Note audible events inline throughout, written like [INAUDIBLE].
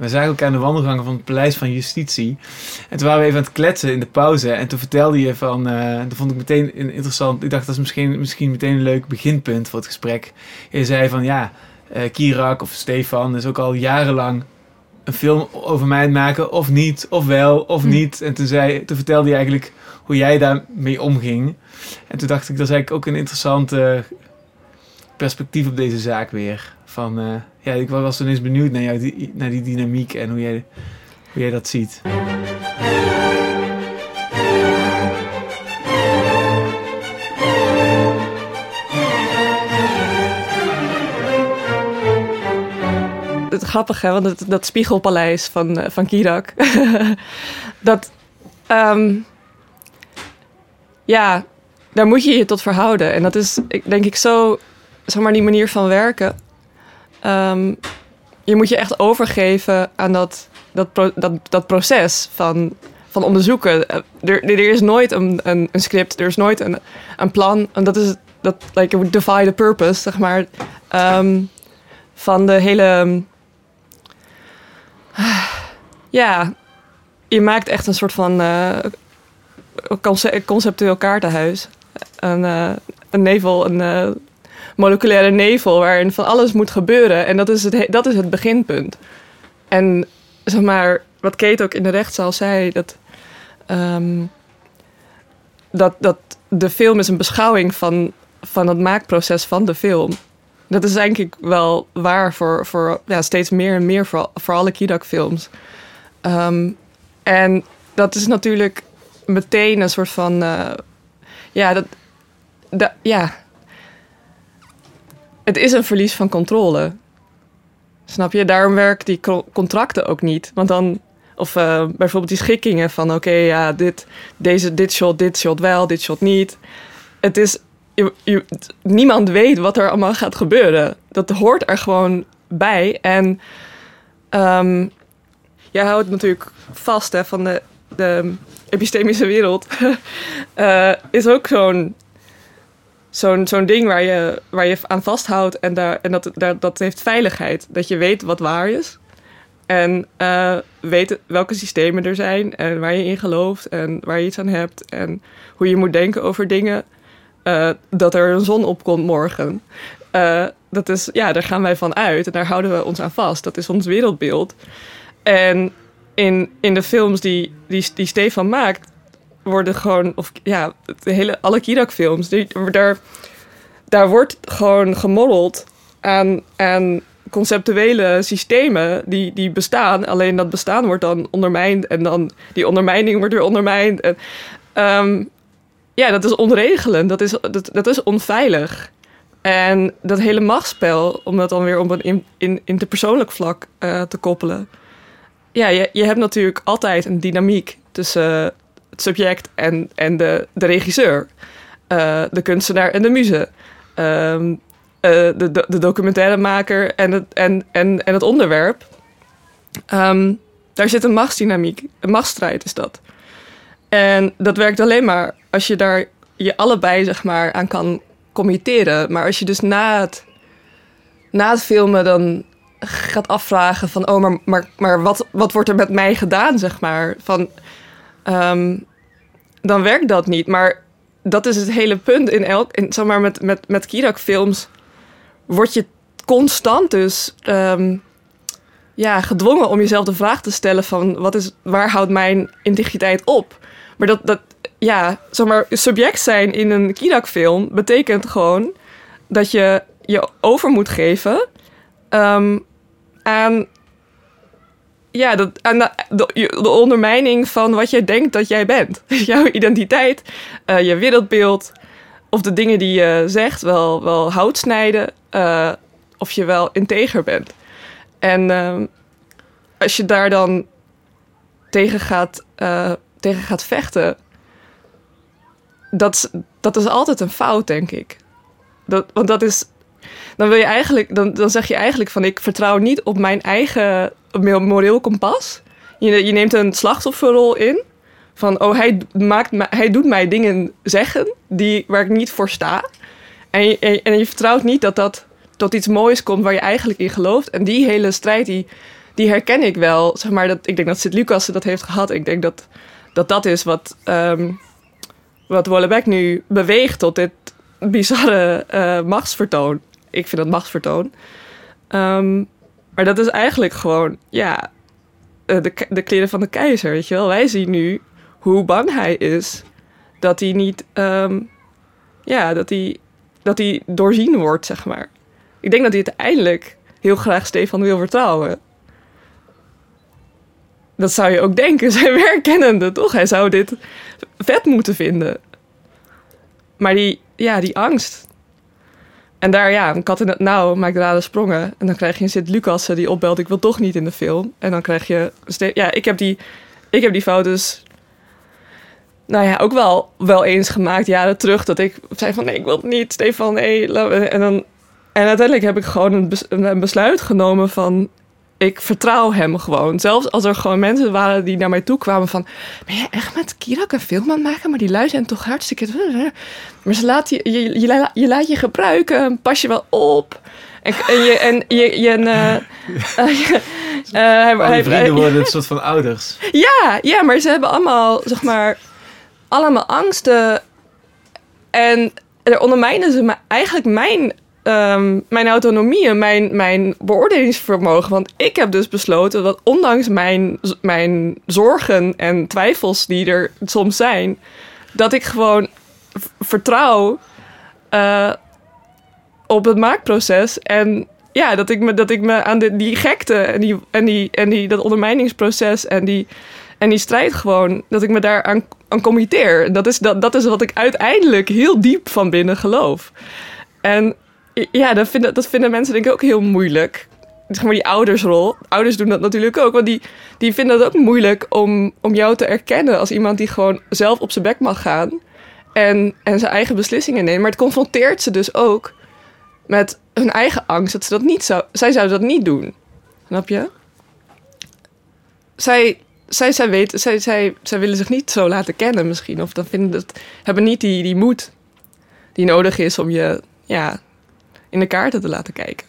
We zagen elkaar aan de wandelgangen van het Paleis van Justitie. En toen waren we even aan het kletsen in de pauze. En toen vertelde je van, uh, dat vond ik meteen interessant. Ik dacht, dat is misschien, misschien meteen een leuk beginpunt voor het gesprek. Je zei van, ja, uh, Kirak of Stefan is ook al jarenlang een film over mij maken. Of niet, of wel, of hm. niet. En toen, zei, toen vertelde je eigenlijk hoe jij daarmee omging. En toen dacht ik, dat is eigenlijk ook een interessant perspectief op deze zaak weer. Van, uh, ja, ik was toen eens benieuwd naar, jou, die, naar die dynamiek en hoe jij, hoe jij dat ziet. Het grappige, want dat spiegelpaleis van, uh, van Kirak. [LAUGHS] dat, um, ja, daar moet je je tot verhouden. En dat is, denk ik, zo, zeg maar, die manier van werken Ehm, je moet je echt overgeven aan dat, dat, dat, dat proces van, van onderzoeken. Eh, er, er is nooit een, een, een, script, er is nooit een, een plan. En dat is dat, like, defy the purpose, zeg maar. Ehm, van de hele. ja, je maakt echt een soort van uh, conceptueel kaartenhuis. Een, uh, een nevel, een moleculaire nevel waarin van alles moet gebeuren. En dat is het, dat is het beginpunt. En zeg maar, wat Kate ook in de rechtszaal zei, dat, um, dat, dat de film is een beschouwing van, van het maakproces van de film. Dat is denk ik wel waar voor, voor ja, steeds meer en meer voor, voor alle Kidak-films. Um, en dat is natuurlijk meteen een soort van. Uh, ja, dat, dat, ja, het is een verlies van controle. Snap je? Daarom werken die contracten ook niet. Want dan, of uh, bijvoorbeeld die schikkingen van oké, ja, dit, deze, dit shot, dit shot wel, dit shot niet. Het is, niemand weet wat er allemaal gaat gebeuren. Dat hoort er gewoon bij. En um, jij houdt natuurlijk vast hè, van de, de epistemische wereld. uh, [LAUGHS] is ook zo'n zo'n zo'n ding waar je, waar je aan vasthoudt en, daar, en dat, daar, dat heeft veiligheid. Dat je weet wat waar is. En uh, weet welke systemen er zijn en waar je in gelooft en waar je iets aan hebt. En hoe je moet denken over dingen. Uh, dat er een zon opkomt morgen. Uh, dat is, ja, daar gaan wij van uit en daar houden we ons aan vast. Dat is ons wereldbeeld. En in, in de films die, die, die Stefan maakt, worden gewoon, of ja, de hele, alle Kirak-films, daar, daar wordt gewoon gemodeld aan, aan conceptuele systemen die, die bestaan. Alleen dat bestaan wordt dan ondermijnd en dan die ondermijning wordt weer ondermijnd. Ehm, ja, dat is onregelend, dat is, dat, dat is onveilig. En dat hele machtsspel, om dat dan weer op een in, in, interpersoonlijk vlak uh, te koppelen. Ja, je, je hebt natuurlijk altijd een dynamiek tussen subject en, en de, de regisseur. Uh, de kunstenaar en de muze. Um, uh, de, de, documentairemaker en het, en, en, en het onderwerp. Um, daar zit een machtsdynamiek, een machtsstrijd is dat. En dat werkt alleen maar als je daar je allebei zeg maar, aan kan committeren. Maar als je dus na het, na het filmen dan gaat afvragen van... oh, maar, maar, maar wat, wat wordt er met mij gedaan, zeg maar? Van, um, dan werkt dat niet. Maar dat is het hele punt in elk, in, zeg maar, met, met, met Kirak-films word je constant dus um, ja, gedwongen om jezelf de vraag te stellen van wat is, waar houdt mijn integriteit op? Maar dat, dat ja, zeg maar, subject zijn in een Kirak-film betekent gewoon dat je je over moet geven um, aan ja, dat, aan de, de, ondermijning van wat jij denkt dat jij bent. [LAUGHS] Jouw identiteit, uh, je wereldbeeld, of de dingen die je zegt wel, wel hout snijden, uh, of je wel integer bent. En uh, als je daar dan tegen gaat, tegen gaat vechten, dat, dat is altijd een fout, denk ik. Dat, want dat is dan wil je eigenlijk, dan, dan zeg je eigenlijk van ik vertrouw niet op mijn eigen moreel kompas. Je, je neemt een slachtofferrol in. Van oh, hij, maakt, hij doet mij dingen zeggen die, waar ik niet voor sta. En je, en je vertrouwt niet dat dat tot iets moois komt waar je eigenlijk in gelooft. En die hele strijd die, die herken ik wel. Zeg maar, dat, ik denk dat Sint-Lucas dat heeft gehad. Ik denk dat dat, dat is wat, ehm wat Wollebeck nu beweegt tot dit bizarre eh, machtsvertoon. Ik vind dat machtsvertoon. Ehm, maar dat is eigenlijk gewoon, ja, eh, de, de kleren van de keizer, weet je wel. Wij zien nu hoe bang hij is dat hij niet, ehm, ja, dat hij, dat hij doorzien wordt, zeg maar. Ik denk dat hij uiteindelijk heel graag Stefan wil vertrouwen. Dat zou je ook denken, [LAUGHS] zijn werkkennende, toch? Hij zou dit vet moeten vinden. Maar die, ja, die angst. En daar, ja, een kat in het nauw maakt rare sprongen. En dan krijg je een Sint-Lucassen die opbelt, ik wil toch niet in de film. En dan krijg je... Ja, ik heb die, ik heb die foto's... Nou ja, ook wel, wel eens gemaakt, jaren terug, dat ik zei van nee, ik wil het niet, Stefan, nee. En, dan, en uiteindelijk heb ik gewoon een besluit genomen van ik vertrouw hem gewoon. Zelfs als er gewoon mensen waren die naar mij toe kwamen van... Ben je echt met Kirak een film aan het maken? Maar die lui zijn toch hartstikke... Maar ze laat je, je, je, la- je laat je gebruiken, pas je wel op. En, en je... En je, je [LAUGHS] je- hij- Al die hij- vrienden worden een soort van ouders. [LAUGHS] ja, ja, maar ze hebben allemaal, zeg maar, allemaal angsten. En er ondermijnen ze me, eigenlijk mijn, ehm, mijn autonomie en mijn, mijn beoordelingsvermogen. Want ik heb dus besloten dat ondanks mijn, mijn zorgen en twijfels die er soms zijn, dat ik gewoon vertrouw eh, op het maakproces. En ja, dat ik me, dat ik me aan die gekte en, die, en, die, en die, dat ondermijningsproces en die, en die strijd gewoon, dat ik me daar aan, aan committeer. Dat is, dat, dat is wat ik uiteindelijk heel diep van binnen geloof. En ja, dat vinden, dat vinden mensen denk ik ook heel moeilijk. Zeg maar die oudersrol. Ouders doen dat natuurlijk ook, want die, die vinden het ook moeilijk om, om jou te erkennen als iemand die gewoon zelf op zijn bek mag gaan en, en zijn eigen beslissingen neemt. Maar het confronteert ze dus ook met hun eigen angst dat ze dat niet zou. Zij zouden dat niet doen. Snap je? Zij, zij, zij, weten, zij, zij, zij willen zich niet zo laten kennen misschien. Of dan vinden dat, hebben niet die, die moed die nodig is om je ja, in de kaarten te laten kijken.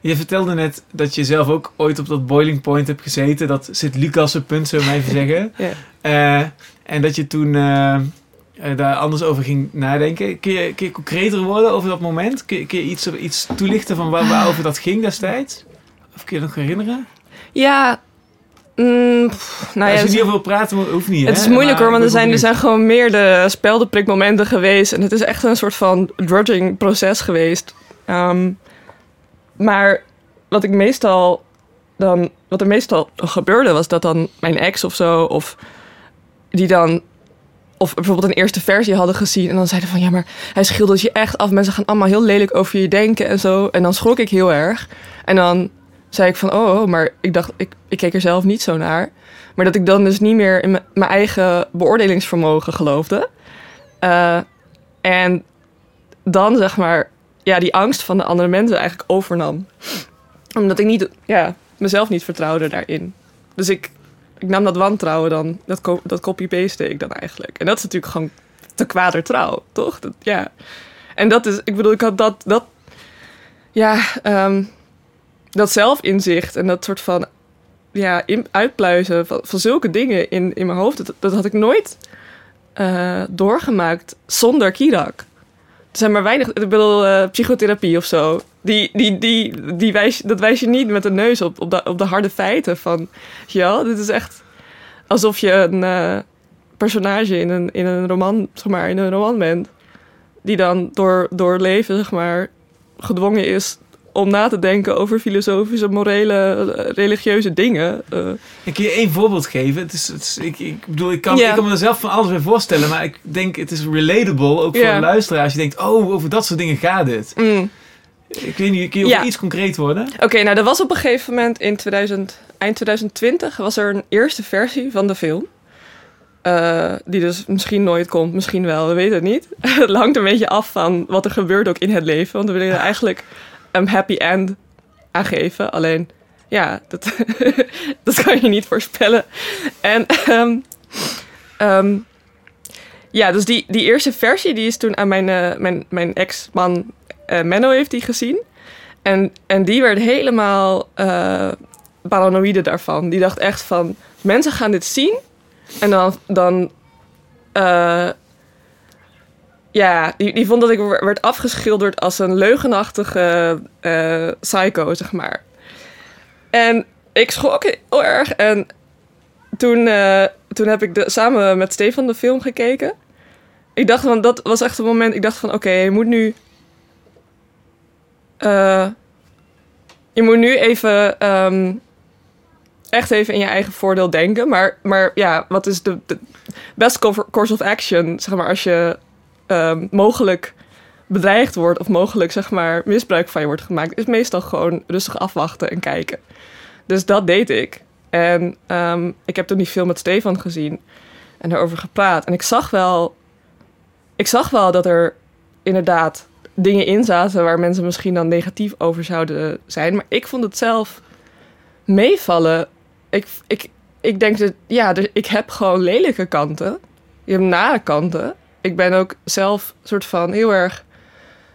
Je vertelde net dat je zelf ook ooit op dat boiling point hebt gezeten. Dat zit Lucas punt, we maar even [LAUGHS] zeggen. Ja. Eh, en dat je toen eh, eh, daar anders over ging nadenken. Kun je, kun je concreter worden over dat moment? Kun je, kun je iets, iets toelichten van waar, waarover dat ging destijds? Of kun je nog herinneren? Ja, mm, pff, nou ja, Als je niet over wil praten, hoeft niet. Het hè? is moeilijk hoor, want er zijn, er zijn gewoon meer de speldenprikmomenten geweest. En het is echt een soort van drudging proces geweest. Ehm, maar wat ik meestal dan, wat er meestal gebeurde, was dat dan mijn ex of zo, of die dan, of bijvoorbeeld een eerste versie hadden gezien. En dan zeiden van ja, maar hij schildert je echt af. Mensen gaan allemaal heel lelijk over je denken en zo. En dan schrok ik heel erg. En dan zei ik van oh, oh, maar ik dacht, ik, ik keek er zelf niet zo naar. Maar dat ik dan dus niet meer in mijn- eigen beoordelingsvermogen geloofde. Eh, en dan zeg maar, ja, die angst van de andere mensen eigenlijk overnam. Omdat ik niet, ja, mezelf niet vertrouwde daarin. Dus ik, ik nam dat wantrouwen dan, dat, dat copy-paste ik dan eigenlijk. En dat is natuurlijk gewoon te kwader trouw, toch? Ja. En dat is, ik bedoel, ik had dat, dat ja, ehm, dat zelfinzicht en dat soort van ja, uitpluizen van, van zulke dingen in, in mijn hoofd. Dat, dat had ik nooit eh, doorgemaakt zonder Kirak. Zijn maar weinig, ik bedoel, eh, psychotherapie of zo. Die, die, die, die wijs, dat wijs je niet met de neus op, op, de, op de harde feiten van... Ja, dit is echt alsof je een eh, personage in een, in een roman, zeg maar, in een roman bent. Die dan door, door leven, zeg maar, gedwongen is om na te denken over filosofische, morele, religieuze dingen. Eh, Ik kan je één voorbeeld geven. Het is, het is, ik, ik bedoel, ik kan, Ja. ik kan me er zelf van alles bij voorstellen. Maar ik denk, het is relatable, ook voor Ja. een luisteraar. Als je denkt, oh, over dat soort dingen gaat dit. mm. Ik weet niet, kun je Ja. ook iets concreet worden? Oké, nou, er was op een gegeven moment in 2000, eind 2020 was er een eerste versie van de film. Eh, die dus misschien nooit komt, misschien wel, we weten het niet. [LAUGHS] het hangt een beetje af van wat er gebeurt ook in het leven. Want we willen [LAUGHS] eigenlijk een happy end aan geven. Alleen, ja, dat, [LAUGHS] dat kan je niet voorspellen. En ehm, ehm, ja, dus die, die eerste versie die is toen aan mijn, eh, mijn, mijn ex-man eh, Menno heeft die gezien. En, en die werd helemaal eh, paranoïde daarvan. Die dacht echt van, mensen gaan dit zien en dan, dan ja, die, die vond dat ik werd afgeschilderd als een leugenachtige uh, psycho, zeg maar. En ik schrok heel erg en toen, uh, toen heb ik de, samen met Stefan de film gekeken. Ik dacht van, dat was echt een moment, ik dacht van, oké, je moet nu... je moet nu even um, echt even in je eigen voordeel denken. Maar, maar ja, wat is de, de best course of action, zeg maar, als je um, mogelijk bedreigd wordt of mogelijk, zeg maar, misbruik van je wordt gemaakt, is meestal gewoon rustig afwachten en kijken. Dus dat deed ik. En um, ik heb toen die film met Stefan gezien en erover gepraat. En ik zag wel, ik zag wel dat er inderdaad dingen in zaten waar mensen misschien dan negatief over zouden zijn. Maar ik vond het zelf meevallen ik, ik, ik denk dat, ja, ik heb gewoon lelijke kanten. Je hebt nare kanten. Ik ben ook zelf soort van heel erg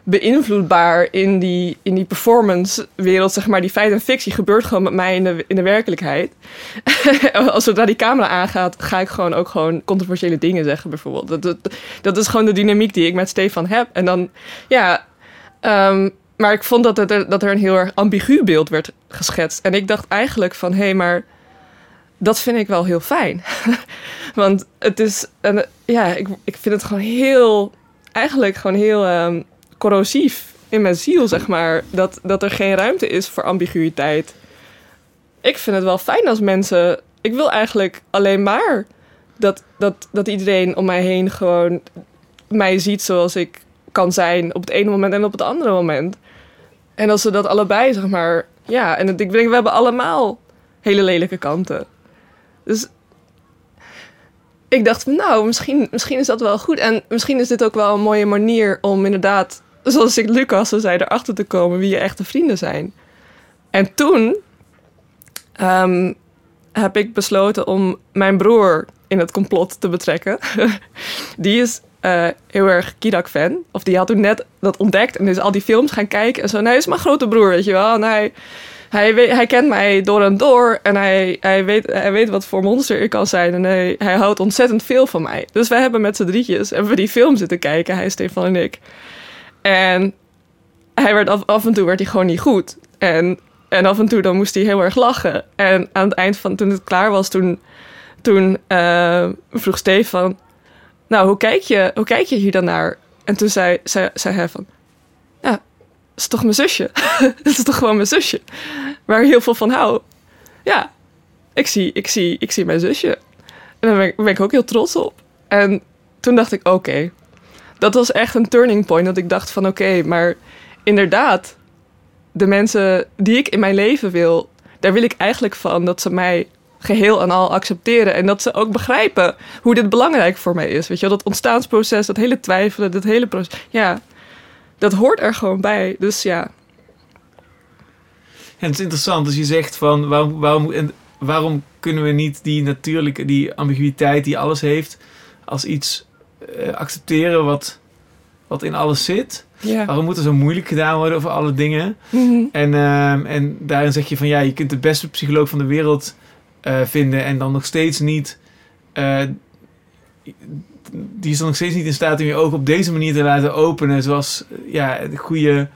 beïnvloedbaar in die, in die performance-wereld, zeg maar. Die feit en fictie gebeurt gewoon met mij in de, in de werkelijkheid. [LAUGHS] Als zodra die camera aangaat, ga ik gewoon ook gewoon controversiële dingen zeggen, bijvoorbeeld. Dat, dat, dat is gewoon de dynamiek die ik met Stefan heb. En dan, ja... Um, maar ik vond dat dat er een heel erg ambigu beeld werd geschetst. En ik dacht eigenlijk van, hé, hey, maar dat vind ik wel heel fijn. [LAUGHS] Want het is, een, ja, ik, ik vind het gewoon heel, eigenlijk gewoon heel um, corrosief in mijn ziel, zeg maar. Dat, dat er geen ruimte is voor ambiguïteit. Ik vind het wel fijn als mensen. Ik wil eigenlijk alleen maar dat, dat, dat iedereen om mij heen gewoon mij ziet zoals ik kan zijn op het ene moment en op het andere moment. En als ze dat allebei, zeg maar. Ja, en ik denk, we hebben allemaal hele lelijke kanten. Dus ik dacht, nou, misschien, misschien is dat wel goed. En misschien is dit ook wel een mooie manier om inderdaad, zoals ik Lucas zo zei, erachter te komen wie je echte vrienden zijn. En toen um, heb ik besloten om mijn broer in het complot te betrekken. [LAUGHS] die is uh, heel erg Kidak-fan. Of die had toen net dat ontdekt en is al die films gaan kijken. En zo, nee, is mijn grote broer, weet je wel. En hij, hij, hij kent mij door en door. En hij, hij, weet, weet wat voor monster ik kan zijn. En hij, houdt ontzettend veel van mij. Dus wij hebben met z'n drietjes hebben we die film zitten kijken. Hij, Stefan en ik. En hij werd af, en toe werd hij gewoon niet goed. En, en af en toe dan moest hij heel erg lachen. En aan het eind van toen het klaar was, toen, toen uh, vroeg Stefan... Nou, hoe kijk, je, hoe kijk hier dan naar? En toen zei, zei, zei hij van... Is toch mijn zusje? [LAUGHS] dat is toch gewoon mijn zusje? Waar ik heel veel van hou. Ja, ik zie, ik zie, ik zie mijn zusje. En daar ben ik, ben ik ook heel trots op. En toen dacht ik, oké. Dat was echt een turning point. Dat ik dacht van, oké, maar inderdaad... De mensen die ik in mijn leven wil... Daar wil ik eigenlijk van dat ze mij geheel en al accepteren. En dat ze ook begrijpen hoe dit belangrijk voor mij is. Weet je wel, dat ontstaansproces, dat hele twijfelen, dat hele proces. Ja, dat hoort er gewoon bij. Dus ja. En het is interessant als je zegt van waarom, waarom, en waarom kunnen we niet die natuurlijke, die ambiguïteit die alles heeft, als iets uh, accepteren wat, wat in alles zit? Ja. Waarom moet er zo moeilijk gedaan worden over alle dingen? Mm -hmm. En, uh, en daarin zeg je van ja, je kunt de beste psycholoog van de wereld uh, vinden en dan nog steeds niet. Die is dan nog steeds niet in staat om je ogen op deze manier te laten openen. Zoals ja, de goede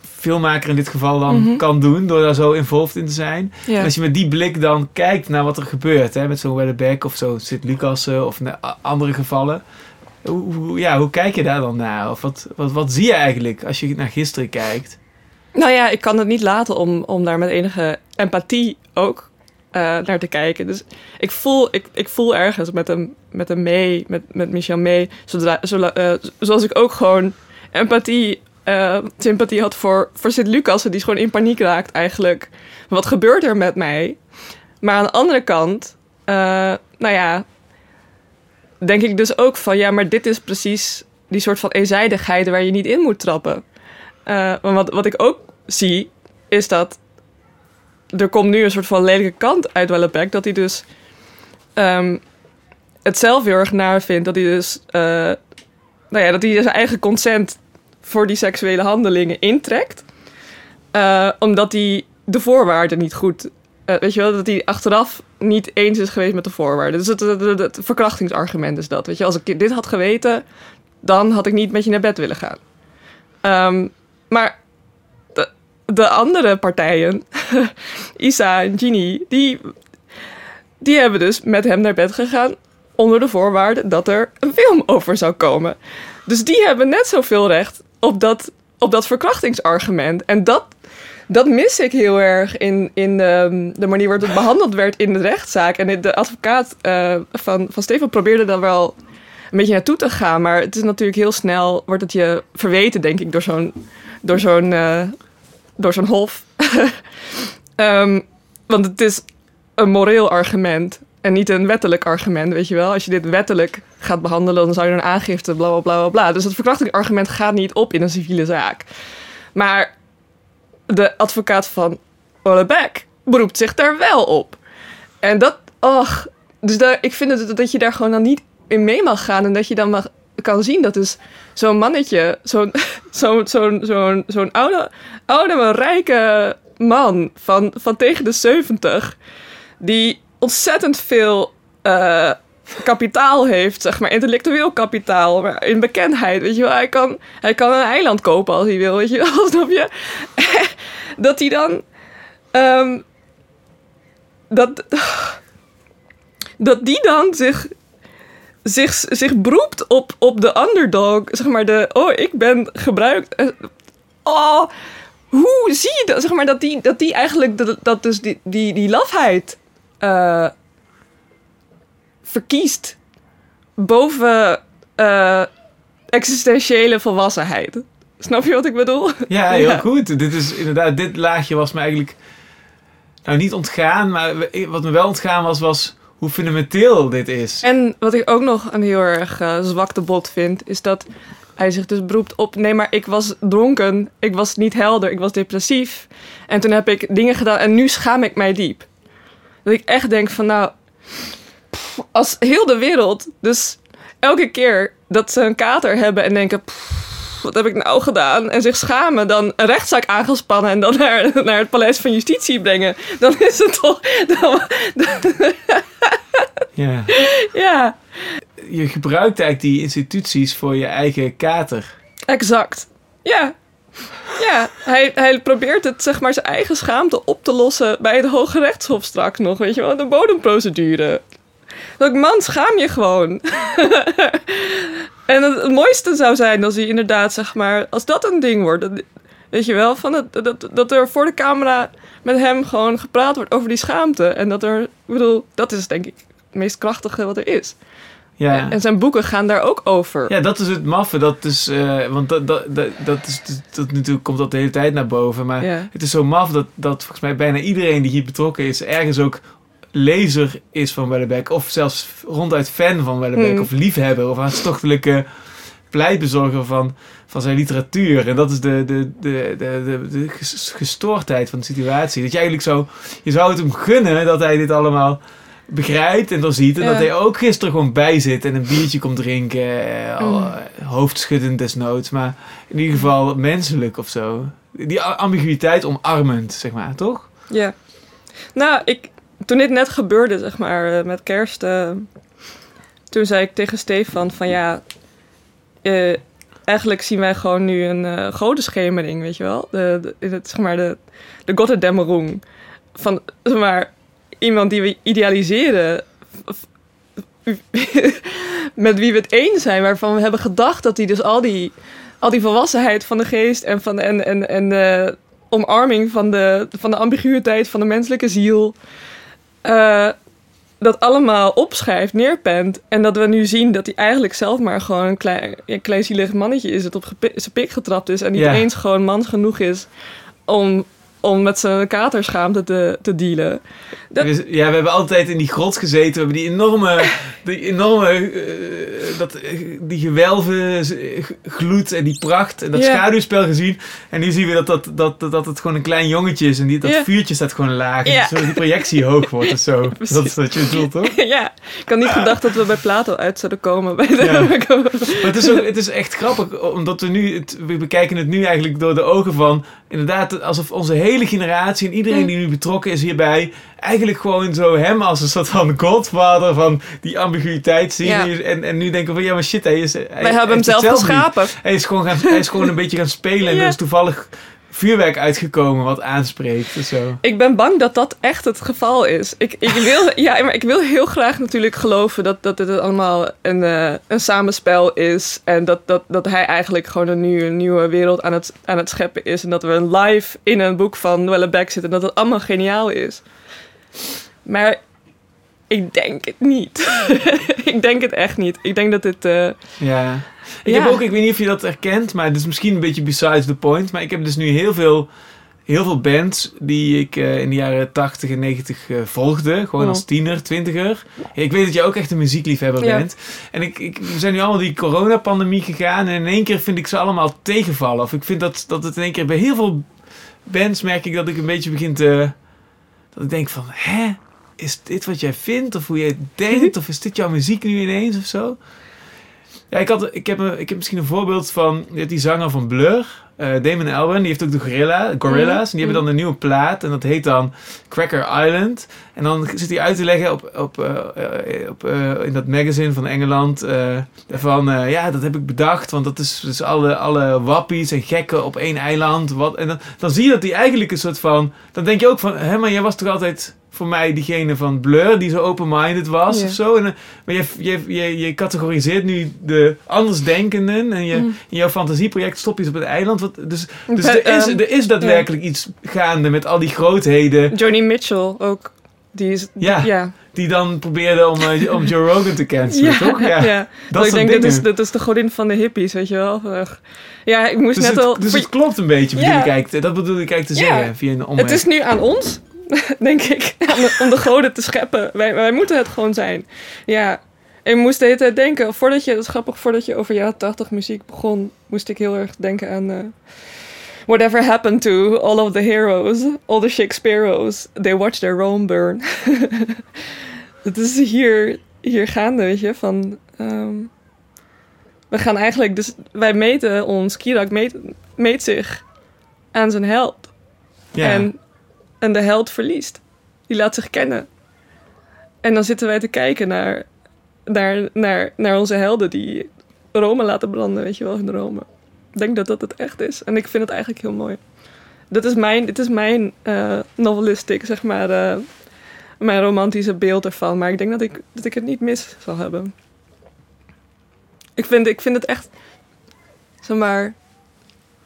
filmmaker in dit geval dan Mhm. kan doen. Door daar zo involved in te zijn. Ja. En als je met die blik dan kijkt naar wat er gebeurt. Hè, met zo'n Wellebeck of zo zit Lucas eh, of andere gevallen. Hoe, hoe- ja, hoe kijk je daar dan naar? Of wat, wat, wat zie je eigenlijk als je naar gisteren kijkt? Nou ja, ik kan het niet laten om, om daar met enige empathie ook eh, naar te kijken. Dus ik voel, ik, ik voel ergens met hem, met hem mee, met, met Michel mee. Zodra, eh, zoals ik ook gewoon empathie, eh, sympathie had voor, voor Sint-Lucas. Die gewoon in paniek raakt eigenlijk. Wat gebeurt er met mij? Maar aan de andere kant, nou ja, denk ik dus ook van... Ja, maar dit is precies die soort van eenzijdigheid waar je niet in moet trappen. Wat, wat ik ook zie, is dat er komt nu een soort van lelijke kant uit Wellebeck. Dat hij dus ehm, het zelf heel erg naar vindt. Dat hij dus, eh, nou ja, dat hij zijn eigen consent voor die seksuele handelingen intrekt. Eh, omdat hij de voorwaarden niet goed eh, weet je wel, dat hij achteraf niet eens is geweest met de voorwaarden. Dus het, verkrachtingsargument is dat. Weet je, als ik dit had geweten, dan had ik niet met je naar bed willen gaan. Ehm, maar de, de andere partijen, [LAUGHS] Isa en Ginny, die, die hebben dus met hem naar bed gegaan onder de voorwaarde dat er een film over zou komen. Dus die hebben net zoveel recht op dat, op dat verkrachtingsargument. En dat, dat mis ik heel erg in, in de, de manier waarop het behandeld werd in de rechtszaak. En de advocaat eh, van, van Stefan probeerde daar wel een beetje naartoe te gaan. Maar het is natuurlijk heel snel, wordt het je verweten, denk ik, door zo'n, door zo'n, eh, door zo'n hof. [LAUGHS] Ehm, want het is een moreel argument en niet een wettelijk argument, weet je wel. Als je dit wettelijk gaat behandelen, dan zou je een aangifte, bla bla bla bla. Dus het verkrachtingsargument gaat niet op in een civiele zaak. Maar de advocaat van Olebeck beroept zich daar wel op. En dat, och, dus daar, ik vind het, dat je daar gewoon dan niet in mee mag gaan en dat je dan mag, kan zien dat dus zo'n mannetje, [LAUGHS] zo'n zo'n zo'n zo'n oude, oude, maar rijke man van, van tegen de 70, die ontzettend veel eh, kapitaal heeft, zeg maar, intellectueel kapitaal, maar in bekendheid, weet je wel. Hij kan, hij kan een eiland kopen als hij wil, weet je wel, [LAUGHS] snap je? [LAUGHS] dat hij dan... ehm, dat, dat die dan zich, zich, zich beroept op, op de underdog, zeg maar, de, oh, ik ben gebruikt... eh, Oh, hoe zie je dat? Zeg maar dat die, dat die eigenlijk dat, dat dus die, die, die lafheid eh, verkiest boven eh, existentiële volwassenheid. Snap je wat ik bedoel? Ja, heel Ja. goed. Dit is inderdaad, dit laagje was me eigenlijk nou niet ontgaan, maar wat me wel ontgaan was, was hoe fundamenteel dit is. En wat ik ook nog een heel erg eh, zwakte bot vind, is dat hij zich dus beroept op: nee, maar ik was dronken, ik was niet helder, ik was depressief. En toen heb ik dingen gedaan en nu schaam ik mij diep. Dat ik echt denk van, nou, als heel de wereld, dus elke keer dat ze een kater hebben en denken. wat heb ik nou gedaan? En zich schamen, dan een rechtszaak aangespannen en dan naar, [LAUGHS] naar het paleis van justitie brengen. Dan is het toch. [LAUGHS] [LAUGHS] Ja. ja, Je gebruikt eigenlijk die instituties voor je eigen kater. Exact. Ja. Ja, hij, hij probeert het, zeg maar, zijn eigen schaamte op te lossen bij het Hoge Rechtshof straks nog, weet je wel, de bodemprocedure. Dat man, schaam je gewoon. [LAUGHS] en het, het mooiste zou zijn als hij inderdaad, zeg maar, als dat een ding wordt, dat, weet je wel, van dat, dat er voor de camera met hem gewoon gepraat wordt over die schaamte. En dat er, ik bedoel, dat is denk ik meest krachtige wat er is. Ja. En zijn boeken gaan daar ook over. Ja, dat is het maffe. Dat is, eh, want dat, dat, dat, dat, is, dat, natuurlijk komt dat de hele tijd naar boven. Maar Ja. het is zo maf dat, dat volgens mij bijna iedereen die hier betrokken is, ergens ook lezer is van Wellebeck. Of zelfs ronduit fan van Wellebeck. Hmm. Of liefhebber. Of hartstochtelijke pleitbezorger van, van zijn literatuur. En dat is de, de, de, de, de, de ges- gestoordheid van de situatie. Dat je eigenlijk zo... Je zou het hem gunnen dat hij dit allemaal begrijpt en doorziet. En Ja. dat hij ook gisteren gewoon bij zit en een biertje komt drinken. eh, Mm. eh, hoofdschuddend desnoods. Maar in ieder geval menselijk of zo. Die ambiguïteit omarmend, zeg maar, toch? Ja. Nou, ik, toen dit net gebeurde, zeg maar, eh, met kerst... toen zei ik tegen Stefan van ja... eigenlijk zien wij gewoon nu een eh godenschemering, weet je wel? De, de, het, zeg maar, de, de. Van, zeg maar, iemand die we idealiseren... met wie we het eens zijn, waarvan we hebben gedacht dat hij dus al die, al die volwassenheid van de geest en, van, en, en, en de omarming van de, van de ambiguïteit van de menselijke ziel, eh, dat allemaal opschrijft, neerpent. En dat we nu zien dat hij eigenlijk zelf maar gewoon een klein, ja, klein zielig mannetje is, dat op zijn pik getrapt is en niet Ja. eens gewoon man genoeg is om, om met zijn katerschaamte te, te dealen. Dat- Ja, we hebben altijd in die grot gezeten. We hebben die enorme, die enorme, eh, dat, eh, die gewelven gloed en die pracht en dat schaduwspel gezien. En nu zien we dat, dat, dat, dat het gewoon een klein jongetje is en die, dat vuurtje staat gewoon laag. En Ja. zo die projectie hoog wordt of zo. [LAUGHS] dat is wat je bedoelt, toch? [LAUGHS] ja, ik had niet gedacht dat we bij Plato uit zouden komen. Bij de, Ja. Maar het is, ook, het is echt grappig, omdat we nu, het, we bekijken het nu eigenlijk door de ogen van, inderdaad, alsof onze hele generatie en iedereen die nu betrokken is hierbij, eigenlijk gewoon zo hem als een soort van godvader van die ambiguïteit zien. Ja. En, en nu denken van ja, maar shit, hij is. Hij, Wij hebben hem zelf geschapen. Hij is gewoon, gaan, hij is gewoon een [LAUGHS] beetje gaan spelen en Ja. is toevallig vuurwerk uitgekomen wat aanspreekt of zo. Ik ben bang dat dat echt het geval is. Ik, ik, [LAUGHS] wil, ja, maar ik wil heel graag natuurlijk geloven dat, dat het allemaal een, eh, een samenspel is. En dat, dat, dat hij eigenlijk gewoon een nieuwe, nieuwe wereld aan het, aan het scheppen is. En dat we live in een boek van Noelle Beck zitten. En dat het allemaal geniaal is. Maar ik denk het niet. [LAUGHS] ik denk het echt niet. Ik denk dat dit... eh, Ja. Ik Ja. heb ook, ik weet niet of je dat herkent, maar het is misschien een beetje besides the point. Maar ik heb dus nu heel veel, heel veel bands die ik eh, in de jaren 80 en 90 eh, volgde. Gewoon Oh. als tiener, twintiger. Ik weet dat je ook echt een muziekliefhebber Ja. bent. En ik, ik, we zijn nu allemaal die coronapandemie gegaan. En in één keer vind ik ze allemaal tegenvallen. Of ik vind dat, dat het in één keer bij heel veel bands merk ik dat ik een beetje begin te... Dat ik denk van, hè? Is dit wat jij vindt? Of hoe jij denkt? Of is dit jouw muziek nu ineens of zo? Ja, ik, had, ik, heb, een, ik heb misschien een voorbeeld van die zanger van Blur, eh, Damon Albarn. Die heeft ook de Gorilla, Gorilla's. En die hebben dan een nieuwe plaat. En dat heet dan Cracker Island. En dan zit hij uit te leggen op, op, eh, eh, op, in dat magazine van Engeland. van, ja, dat heb ik bedacht. Want dat is dus alle, alle wappies en gekken op één eiland. Wat, en dan, dan zie je dat hij eigenlijk een soort van... Dan denk je ook van, hé, maar jij was toch altijd voor mij diegene van Blur... die zo open-minded was Ja. of zo. En, eh, maar je, je, je, je categoriseert nu de andersdenkenden... en je, Mm. in jouw fantasieproject stop je ze op het eiland. Wat, dus dus er, is, ehm, er is daadwerkelijk iets gaande met al die grootheden... Johnny Mitchell ook. Die is... Ja. ja. die dan probeerden om, eh, om Joe Rogan te cancelen, [LAUGHS] toch? Ja, ja. dat Dat ik denk, dingen. is, dit is de godin van de hippies, weet je wel. Ja, ik moest Dus, net het, al... dus het klopt een beetje, bedoel ik eigenlijk, dat bedoel ik eigenlijk te zeggen, via een omweg. het is nu aan ons, [LAUGHS] denk ik, om de- goden te scheppen. Wij, wij moeten het gewoon zijn. Ja, ik moest de hele tijd denken, voordat je, dat is grappig, voordat je over jaren 80 muziek begon, moest ik heel erg denken aan... eh, Whatever happened to all of the heroes, all the Shakespeare's, they watched their Rome burn. [LAUGHS] Het is hier, hier gaande, weet je, van... ehm, we gaan eigenlijk, dus wij meten ons, Kirak meet, meet zich aan zijn held. ja. En, en de held verliest. Die laat zich kennen. En dan zitten wij te kijken naar, naar, naar, naar onze helden die Rome laten branden, weet je wel, in Rome. Ik denk dat dat het echt is. En ik vind het eigenlijk heel mooi. Dat is mijn, dit is mijn eh novelistic, zeg maar, eh, mijn romantische beeld ervan. Maar ik denk dat ik, dat ik het niet mis zal hebben. Ik vind, ik vind het echt, zeg maar,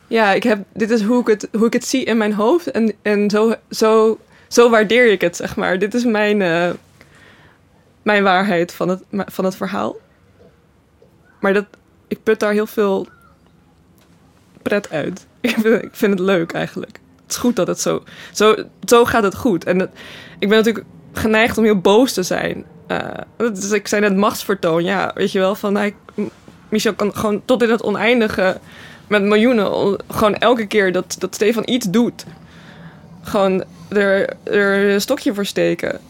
ja, ik heb, dit is hoe ik het, hoe ik het zie in mijn hoofd. En, en zo, zo, zo waardeer ik het, zeg maar. Dit is mijn, eh, mijn waarheid van het, van het verhaal. Maar dat, ik put daar heel veel pret uit. [LAUGHS] Ik vind, het leuk eigenlijk. Het is goed dat het zo... Zo, zo gaat het goed. En ik ben natuurlijk geneigd om heel boos te zijn. Eh, dus ik zei net machtsvertoon. Ja, weet je wel, van... Hij, Michel kan gewoon tot in het oneindige... met miljoenen... on- gewoon elke keer dat, dat Stefan iets doet... gewoon er, er een stokje voor steken.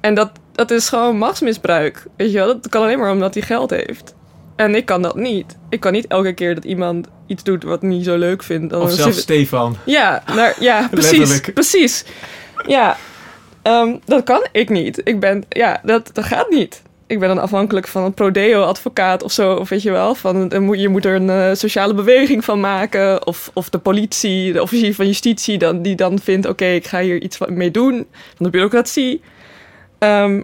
En dat, dat is gewoon machtsmisbruik. Weet je wel, dat kan alleen maar omdat hij geld heeft. En ik kan dat niet. Ik kan niet elke keer dat iemand iets doet wat ik niet zo leuk vind. Dan of zit- zelfs Stefan. ja, nou, ja [LAUGHS] precies. Precies. Ja, Ehm, dat kan ik niet. Ik ben, ja, dat, dat gaat niet. Ik ben dan afhankelijk van een prodeo-advocaat of zo. Of weet je wel, van, moet- je moet er een eh, sociale beweging van maken. Of, of de politie, de officier van justitie, dan, die dan vindt... oké, ik ga hier iets mee doen. Van de bureaucratie. Ehm,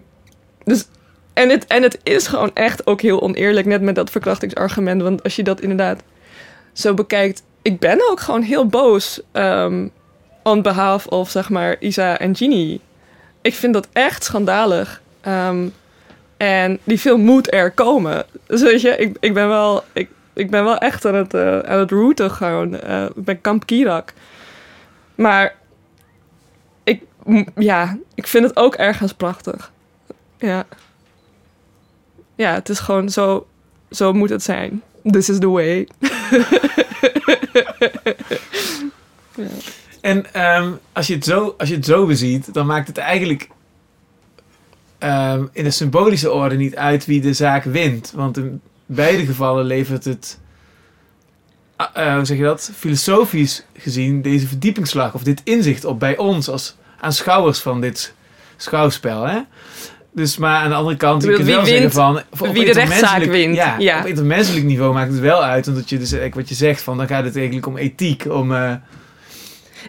dus, en, het, en het is gewoon echt ook heel oneerlijk, net met dat verkrachtingsargument. Want als je dat inderdaad zo bekijkt... Ik ben ook gewoon heel boos ehm on of, zeg maar, Isa en Ginny. Ik vind dat echt schandalig. Ehm, en die film moet er komen. Dus weet je, ik, ik, ben, wel, ik, ik ben wel echt aan het, eh, aan het routen gewoon. eh, ik ben Kamp Kirak. Maar ik, ja, ik vind het ook ergens prachtig. Ja. Ja, het is gewoon zo, zo moet het zijn. This is the way. [LAUGHS] ja. En ehm, als, je het zo, als je het zo beziet, dan maakt het eigenlijk ehm, in de symbolische orde niet uit wie de zaak wint. Want in beide gevallen levert het. ah, eh, hoe zeg je dat, filosofisch gezien deze verdiepingsslag of dit inzicht op bij ons als aanschouwers van dit schouwspel. Hè? Dus maar aan de andere kant, je kunt wel zeggen van... op Wie de rechtszaak wint, Ja, ja. op intermenselijk niveau maakt het wel uit. Omdat je dus, eigenlijk wat je zegt, van, dan gaat het eigenlijk om ethiek. Om, eh,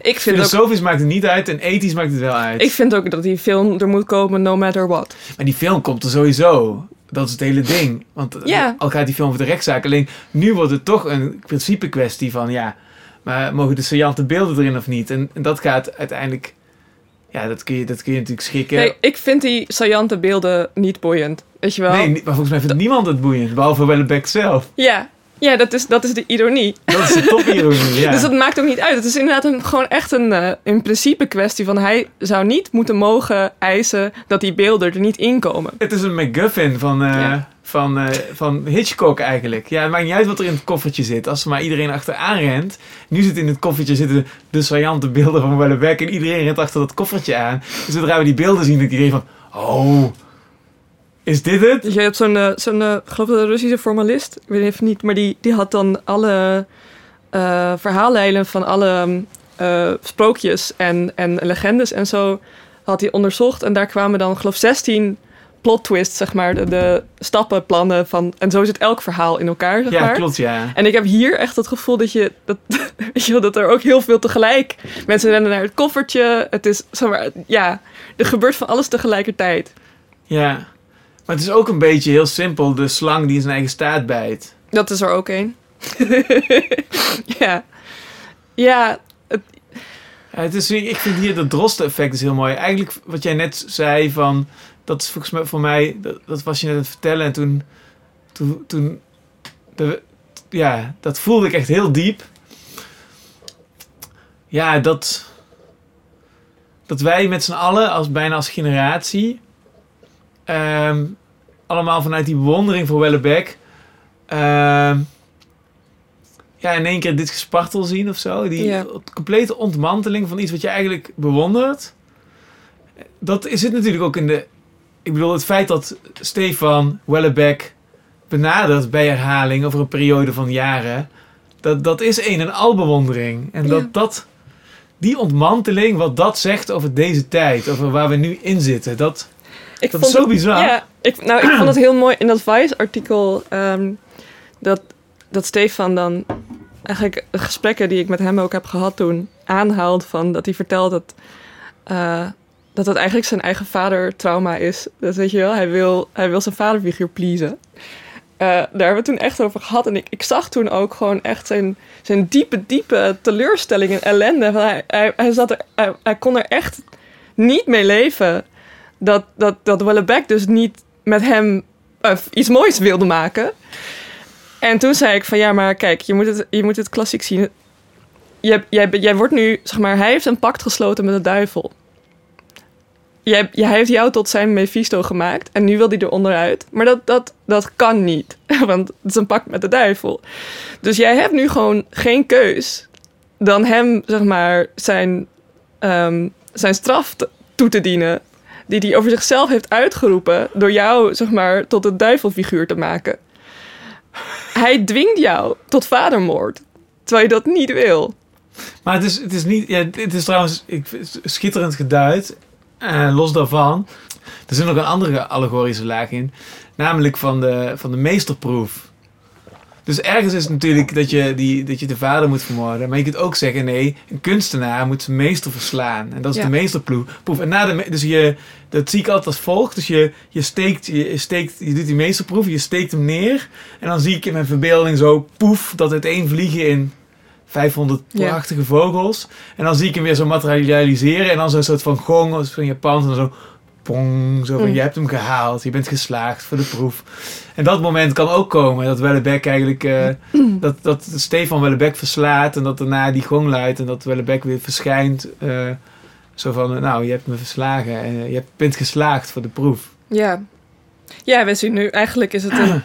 Ik vind, ook, filosofisch maakt het niet uit en ethisch maakt het wel uit. ik vind ook dat die film er moet komen no matter what. Maar die film komt er sowieso. Dat is het hele ding. Want Ja. al gaat die film over de rechtszaak. Alleen nu wordt het toch een principe kwestie van ja, maar mogen de saillante beelden erin of niet? En, en dat gaat uiteindelijk. Ja, dat kun je, dat kun je natuurlijk schikken. Nee, ik vind die saillante beelden niet boeiend. Weet je wel? Nee, maar volgens mij vindt niemand het boeiend. Behalve Wellebeck zelf. Ja, ja dat, is, dat is de ironie. Dat is de topironie. [LAUGHS] Ja. Dus dat maakt ook niet uit. Het is inderdaad een, gewoon echt een, eh, een principe kwestie van hij zou niet moeten mogen eisen dat die beelden er niet in komen. Het is een MacGuffin van, eh, Ja. van, eh, van Hitchcock eigenlijk. Ja, het maakt niet uit wat er in het koffertje zit. Als er maar iedereen achteraan rent. Nu zit in het koffertje zitten de saillante beelden van Wellebeck. En iedereen rent achter dat koffertje aan. Dus zodra we die beelden zien, denkt iedereen van... Oh, is dit het? Dus je hebt zo'n, eh, zo'n eh, geloof dat Russische formalist, ik weet even niet, maar die, die had dan alle verhaallijnen van alle eh, sprookjes en, en legendes en zo had hij onderzocht. En daar kwamen dan, geloof ik, 16 plot twists, zeg maar, de, de stappenplannen van. En zo zit elk verhaal in elkaar, zeg Ja, maar. klopt, ja. En ik heb hier echt het gevoel dat je dat, [LAUGHS] weet je wel, dat er ook heel veel tegelijk. Mensen rennen naar het koffertje. Het is, zeg maar, ja, er gebeurt van alles tegelijkertijd. Ja. Maar het is ook een beetje heel simpel. De slang die in zijn eigen staart bijt. Dat is er ook één. [LAUGHS] ja. Ja, het is, ik vind hier dat drosten-effect is heel mooi. Eigenlijk wat jij net zei van... Dat is volgens mij voor mij... Dat, dat was je net aan het vertellen. En toen... toen, toen de- ja, dat voelde ik echt heel diep. Ja, dat... Dat wij met z'n allen, als, bijna als generatie... ehm, allemaal vanuit die bewondering voor Wellebeck... ehm, ja, in één keer dit gespartel zien of zo. Die Ja. complete ontmanteling van iets wat je eigenlijk bewondert. Dat zit natuurlijk ook in de... Ik bedoel, het feit dat Stefan Wellebeck benadert bij herhaling over een periode van jaren... Dat, dat is een en al bewondering. En dat, Ja. dat die ontmanteling, wat dat zegt over deze tijd, over waar we nu in zitten, dat, ik dat is zo het- bizar. Ja, ik, nou, ik vond het heel mooi in dat Vice-artikel ehm, dat, dat Stefan dan eigenlijk de gesprekken die ik met hem ook heb gehad toen aanhaalt van dat hij vertelt dat, eh, dat het eigenlijk zijn eigen vader trauma is. Dus weet je wel, hij wil, hij wil zijn vaderfiguur pleasen. Eh, daar hebben we het toen echt over gehad. En ik, ik zag toen ook gewoon echt zijn, zijn diepe, diepe teleurstelling en ellende. Van hij, hij, hij, zat er, hij, hij kon er echt niet mee leven dat, dat, dat Wellebeck dus niet met hem eh, iets moois wilde maken. En toen zei ik van ja, maar kijk, je moet het, je moet het klassiek zien. Jij, jij, jij wordt nu, zeg maar, hij heeft een pact gesloten met de duivel. Jij, jij hij heeft jou tot zijn Mephisto gemaakt en nu wil hij er onderuit. Maar dat, dat, dat kan niet, [LAUGHS] want het is een pact met de duivel. Dus jij hebt nu gewoon geen keus dan hem, zeg maar, zijn, ehm, zijn straf toe te dienen. Die hij over zichzelf heeft uitgeroepen door jou, zeg maar, tot een duivelfiguur te maken. Hij dwingt jou tot vadermoord, terwijl je dat niet wil. Maar het is, het is niet. Ja, het is trouwens ik, schitterend geduid. Eh, los daarvan. Er zit nog een andere allegorische laag in. Namelijk van de, van de meesterproef. Dus ergens is het natuurlijk dat je, die, dat je de vader moet vermoorden. Maar je kunt ook zeggen: nee, een kunstenaar moet zijn meester verslaan. En dat is Ja. de meesterproef. En na de, dus je, dat zie ik altijd als volgt. Dus je, je, steekt, je, steekt, je doet die meesterproef, je steekt hem neer. En dan zie ik in mijn verbeelding zo poef, dat uiteen vliegen in 500 Ja. prachtige vogels. En dan zie ik hem weer zo materialiseren. En dan zo'n soort van gong, als van Japans. En zo, pong, zo van, Mm. je hebt hem gehaald. Je bent geslaagd voor de proef. En dat moment kan ook komen. Dat Wellebeck eigenlijk, eh, dat, dat Stefan Wellebeck verslaat. En dat daarna die gong luidt. En dat Wellebeck weer verschijnt. eh, zo van, nou, je hebt me verslagen. En eh, je bent geslaagd voor de proef. Ja. Ja, we zien nu, eigenlijk is het een...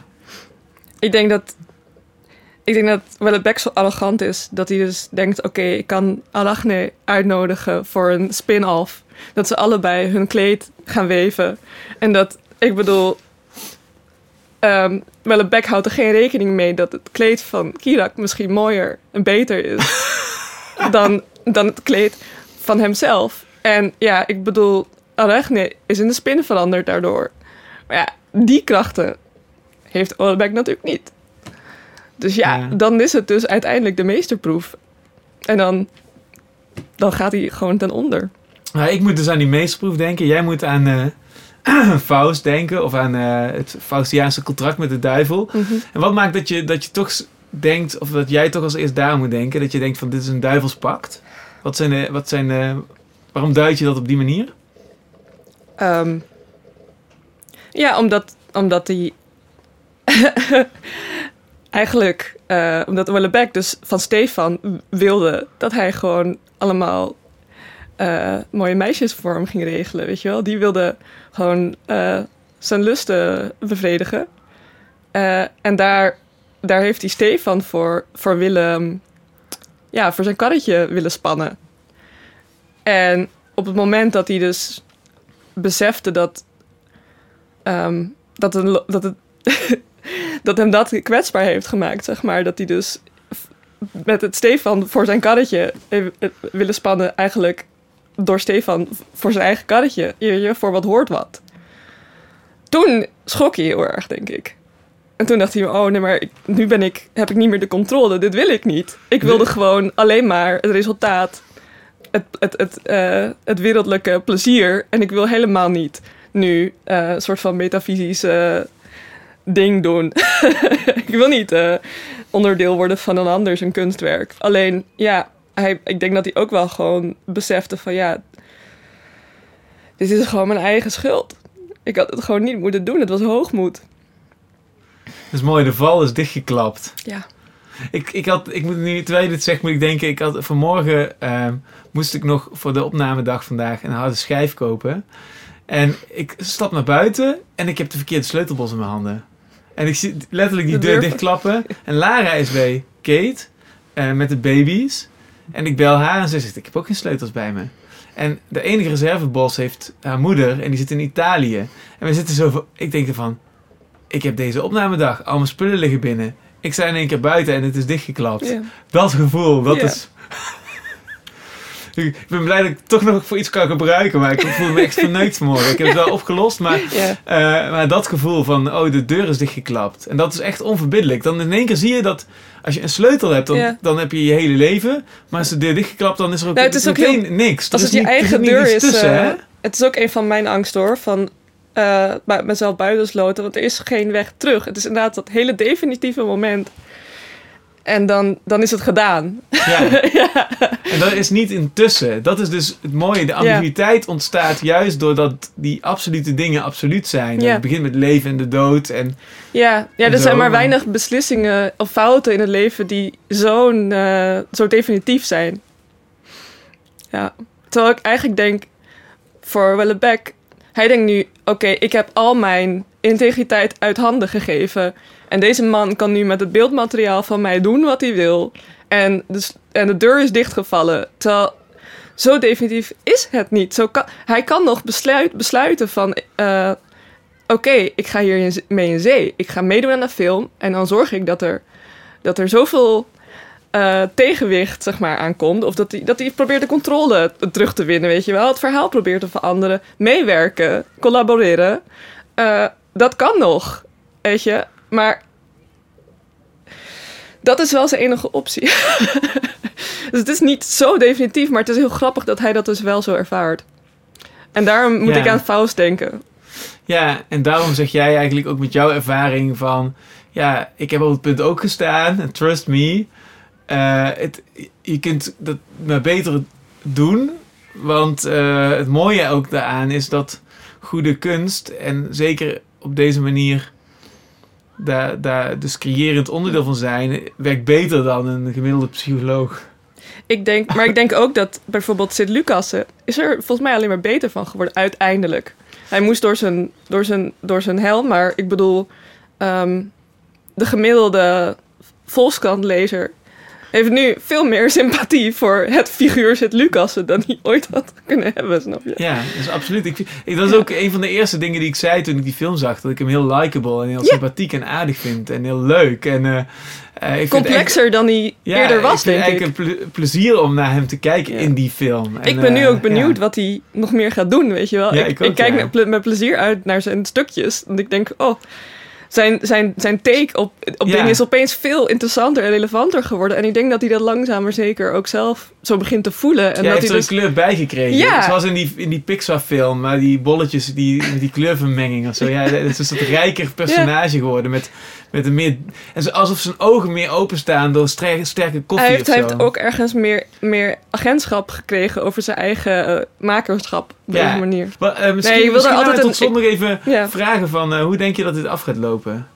[CLEARS THROAT] ik denk dat... Ik denk dat Wellebeck zo arrogant is dat hij dus denkt: oké, ik kan Arachne uitnodigen voor een spin-off. Dat ze allebei hun kleed gaan weven. En dat, ik bedoel, Um, Beck houdt er geen rekening mee dat het kleed van Kirak misschien mooier en beter is [LAUGHS] dan, dan het kleed van hemzelf. En ja, ik bedoel, Arachne is in de spin veranderd daardoor. Maar ja, die krachten heeft Wellebeck natuurlijk niet. Dus ja, ja, dan is het dus uiteindelijk de meesterproef. En dan, dan gaat hij gewoon ten onder. Nou, ik moet dus aan die meesterproef denken. Jij moet aan uh, [CLEARS THROAT] Faust denken. Of aan uh, het Faustiaanse contract met de duivel. Mhm. En wat maakt dat je, dat je toch denkt... Of dat jij toch als eerst daar moet denken. Dat je denkt van dit is een duivelspact. Wat zijn de, wat zijn de, waarom duid je dat op die manier? Um, ja, omdat, omdat hij... [LAUGHS] eigenlijk, uh, omdat Wellebeck dus van Stefan wilde dat hij gewoon allemaal uh, mooie meisjes voor hem ging regelen, weet je wel. Die wilde gewoon uh, zijn lusten bevredigen. en daar, daar heeft hij Stefan voor, voor willen, ja, voor zijn karretje willen spannen. En op het moment dat hij dus besefte dat, dat, een, dat het [LAUGHS] dat hem dat kwetsbaar heeft gemaakt, zeg maar. Dat hij dus met het Stefan voor zijn karretje willen spannen, eigenlijk door Stefan voor zijn eigen karretje. Je, voor wat hoort wat. Toen schrok hij heel erg, denk ik. En toen dacht hij, oh nee, maar ik, nu ben ik, heb ik niet meer de controle. Dit wil ik niet. Ik wilde gewoon alleen maar het resultaat, het, het, het, uh, het wereldlijke plezier. En ik wil helemaal niet nu uh, een soort van metafysische ding doen. [LAUGHS] ik wil niet uh, onderdeel worden van een ander zijn kunstwerk. Alleen, ja, hij, ik denk dat hij ook wel gewoon besefte van ja, dit is gewoon mijn eigen schuld. Ik had het gewoon niet moeten doen. Het was hoogmoed. Dat is mooi, de val is dichtgeklapt. Ja. Ik, ik had, ik moet nu, terwijl je dit zegt, moet ik denken, ik had vanmorgen uh, moest ik nog voor de opnamedag vandaag een harde schijf kopen. En ik stap naar buiten en ik heb de verkeerde sleutelbos in mijn handen. En ik zie letterlijk die deur dichtklappen. En Lara is bij Kate uh, met de baby's. En ik bel haar en ze zegt, ik heb ook geen sleutels bij me. En de enige reservebos heeft haar moeder en die zit in Italië. En we zitten zo, ik denk ervan, ik heb deze opnamedag, al mijn spullen liggen binnen. Ik sta in één keer buiten en het is dichtgeklapt. Yeah. Dat gevoel, dat is ik ben blij dat ik toch nog voor iets kan gebruiken. Maar ik voel me echt verneukt vanmorgen. Ik heb het wel opgelost. Maar, [LAUGHS] uh, maar dat gevoel van, oh, de deur is dichtgeklapt. En dat is echt onverbiddelijk. Dan in één keer zie je dat als je een sleutel hebt, dan, dan heb je je hele leven. Maar als de deur dichtgeklapt, dan is er ook, nou, het is ook heel, niks. Als het je eigen deur is. Tussen, uh, het is ook een van mijn angsten hoor. Van uh, mezelf buitensloten. Want er is geen weg terug. Het is inderdaad dat hele definitieve moment en dan, dan is het gedaan. Ja. [LAUGHS] ja. En dat is niet intussen. Dat is dus het mooie. De ambiguïteit ontstaat juist doordat die absolute dingen absoluut zijn. Ja. Het begint met leven en de dood. En, ja, ja er zijn maar weinig beslissingen of fouten in het leven die zo'n, uh, zo definitief zijn. Ja. Terwijl ik eigenlijk denk, voor Wellebeck, hij denkt nu: oké, ik heb al mijn integriteit uit handen gegeven. En deze man kan nu met het beeldmateriaal van mij doen wat hij wil. En, dus, en de deur is dichtgevallen. Terwijl zo definitief is het niet. Zo kan, hij kan nog besluit, besluiten van... Uh, Oké, ik ga hier mee in zee. Ik ga meedoen aan de film. En dan zorg ik dat er, dat er zoveel uh, tegenwicht zeg maar, aankomt. Of dat hij, dat hij probeert de controle terug te winnen, weet je wel. Het verhaal probeert te veranderen. Meewerken, collaboreren. Uh, dat kan nog, weet je. Maar dat is wel zijn enige optie. [LAUGHS] dus het is niet zo definitief, maar het is heel grappig dat hij dat dus wel zo ervaart. En daarom moet ik aan Faust denken. Ja, en daarom zeg jij eigenlijk ook met jouw ervaring van... Ja, ik heb op het punt ook gestaan, trust me. Uh, het, je kunt dat maar beter doen. Want uh, het mooie ook daaraan is dat goede kunst... en zeker op deze manier daar, dus creërend onderdeel van zijn, werkt beter dan een gemiddelde psycholoog. Ik denk, maar ik denk ook dat bijvoorbeeld Sint-Lucassen is er volgens mij alleen maar beter van geworden, uiteindelijk. Hij moest door zijn, door zijn, door zijn hel, maar ik bedoel, um, de gemiddelde Volkskrantlezer heeft nu veel meer sympathie voor het figuur Sint Lucassen dan hij ooit had kunnen hebben, snap je? Ja, dat is absoluut. Ik, ik, dat is ook een van de eerste dingen die ik zei toen ik die film zag. Dat ik hem heel likable en heel sympathiek en aardig vind. En heel leuk. En, eh, eh, Complexer dan hij Ja, eerder was, ik denk ik. eigenlijk een ple- plezier om naar hem te kijken in die film. En, ik ben nu eh, ook benieuwd wat hij nog meer gaat doen, weet je wel. Ik, ik ook, kijk met plezier uit naar zijn stukjes. Want ik denk, oh, zijn, zijn, zijn take op, op Ja. dingen is opeens veel interessanter en relevanter geworden. En ik denk dat hij dat langzaam maar zeker ook zelf zo begint te voelen. En dat heeft hij er dus een kleur bij gekregen. Ja. Zoals in die, in die Pixar-film, maar die bolletjes, die, die kleurvermenging of zo. Ja, [LAUGHS] het is een soort rijker personage geworden. Met, met een meer, en alsof zijn ogen meer openstaan door sterke, sterke koffie hij heeft, hij heeft ook ergens meer, meer agentschap gekregen over zijn eigen eh, makerschap op Ja. deze manier. Maar, eh, misschien Nee, wil er altijd tot nog even Ja. vragen van eh, hoe denk je dat dit af gaat lopen?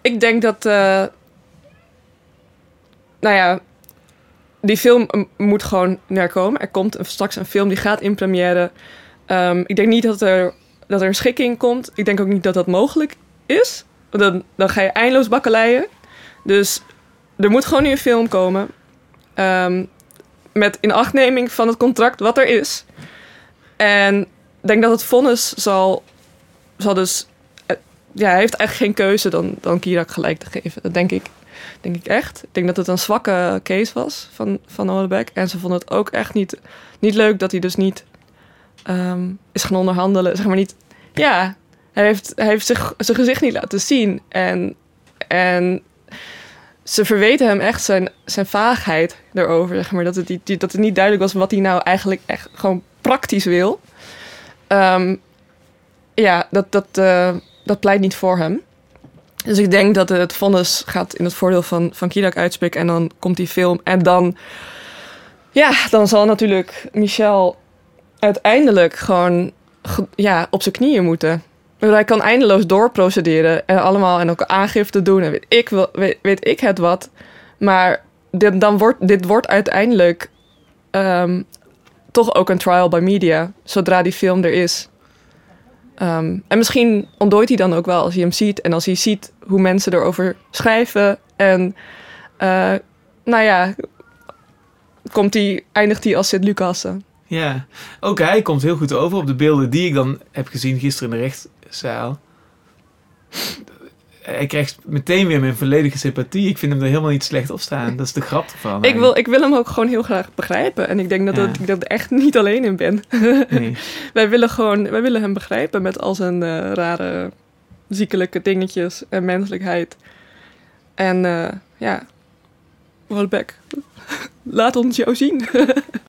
Ik denk dat, nou ja, die film moet gewoon naar komen. Er komt straks een film die gaat in première. Ehm, ik denk niet dat er, dat er een schikking komt. Ik denk ook niet dat dat mogelijk is. Dan, dan ga je eindeloos bakkeleien. Dus er moet gewoon nu een film komen. Ehm, met inachtneming van het contract wat er is. En ik denk dat het vonnis zal, zal dus ja, hij heeft eigenlijk geen keuze dan, dan Kirak gelijk te geven. Dat denk ik, denk ik echt. Ik denk dat het een zwakke case was van, van. En ze vonden het ook echt niet, niet leuk dat hij dus niet ehm, is gaan onderhandelen. Zeg maar niet, ja, hij heeft, hij heeft zich, zijn gezicht niet laten zien. En, en ze verweten hem echt zijn, zijn vaagheid erover. Zeg maar, dat, het, niet- dat het niet duidelijk was wat hij nou eigenlijk echt gewoon praktisch wil. Ehm, ja, dat, dat, eh, dat pleit niet voor hem. Dus ik denk dat het vonnis gaat in het voordeel van, van Kirak uitspreken. En dan komt die film. En dan, ja, dan zal natuurlijk Michel uiteindelijk gewoon ge- ja, op zijn knieën moeten. Hij kan eindeloos doorprocederen en allemaal en ook aangifte doen en weet ik, weet, ik het wat. Maar dit, dan wordt, dit wordt uiteindelijk ehm, toch ook een trial by media, zodra die film er is. Ehm, en misschien ontdooit hij dan ook wel als hij hem ziet. En als hij ziet hoe mensen erover schrijven. En eh, nou ja, komt hij, eindigt hij als Sint-Lucassen. Ja, ook hij komt heel goed over op de beelden die ik dan heb gezien gisteren in de rechtszaal. Hij krijgt meteen weer mijn volledige sympathie. Ik vind hem er helemaal niet slecht op staan. Dat is de grap ervan. Ik wil, ik wil hem ook gewoon heel graag begrijpen. En ik denk dat, Ja. dat ik er echt niet alleen in ben. Nee. [LAUGHS] wij willen gewoon, wij willen hem begrijpen met al zijn eh, rare, ziekelijke dingetjes en menselijkheid. En eh, ja, Welbeck, [LAUGHS] laat ons jou zien. [LAUGHS]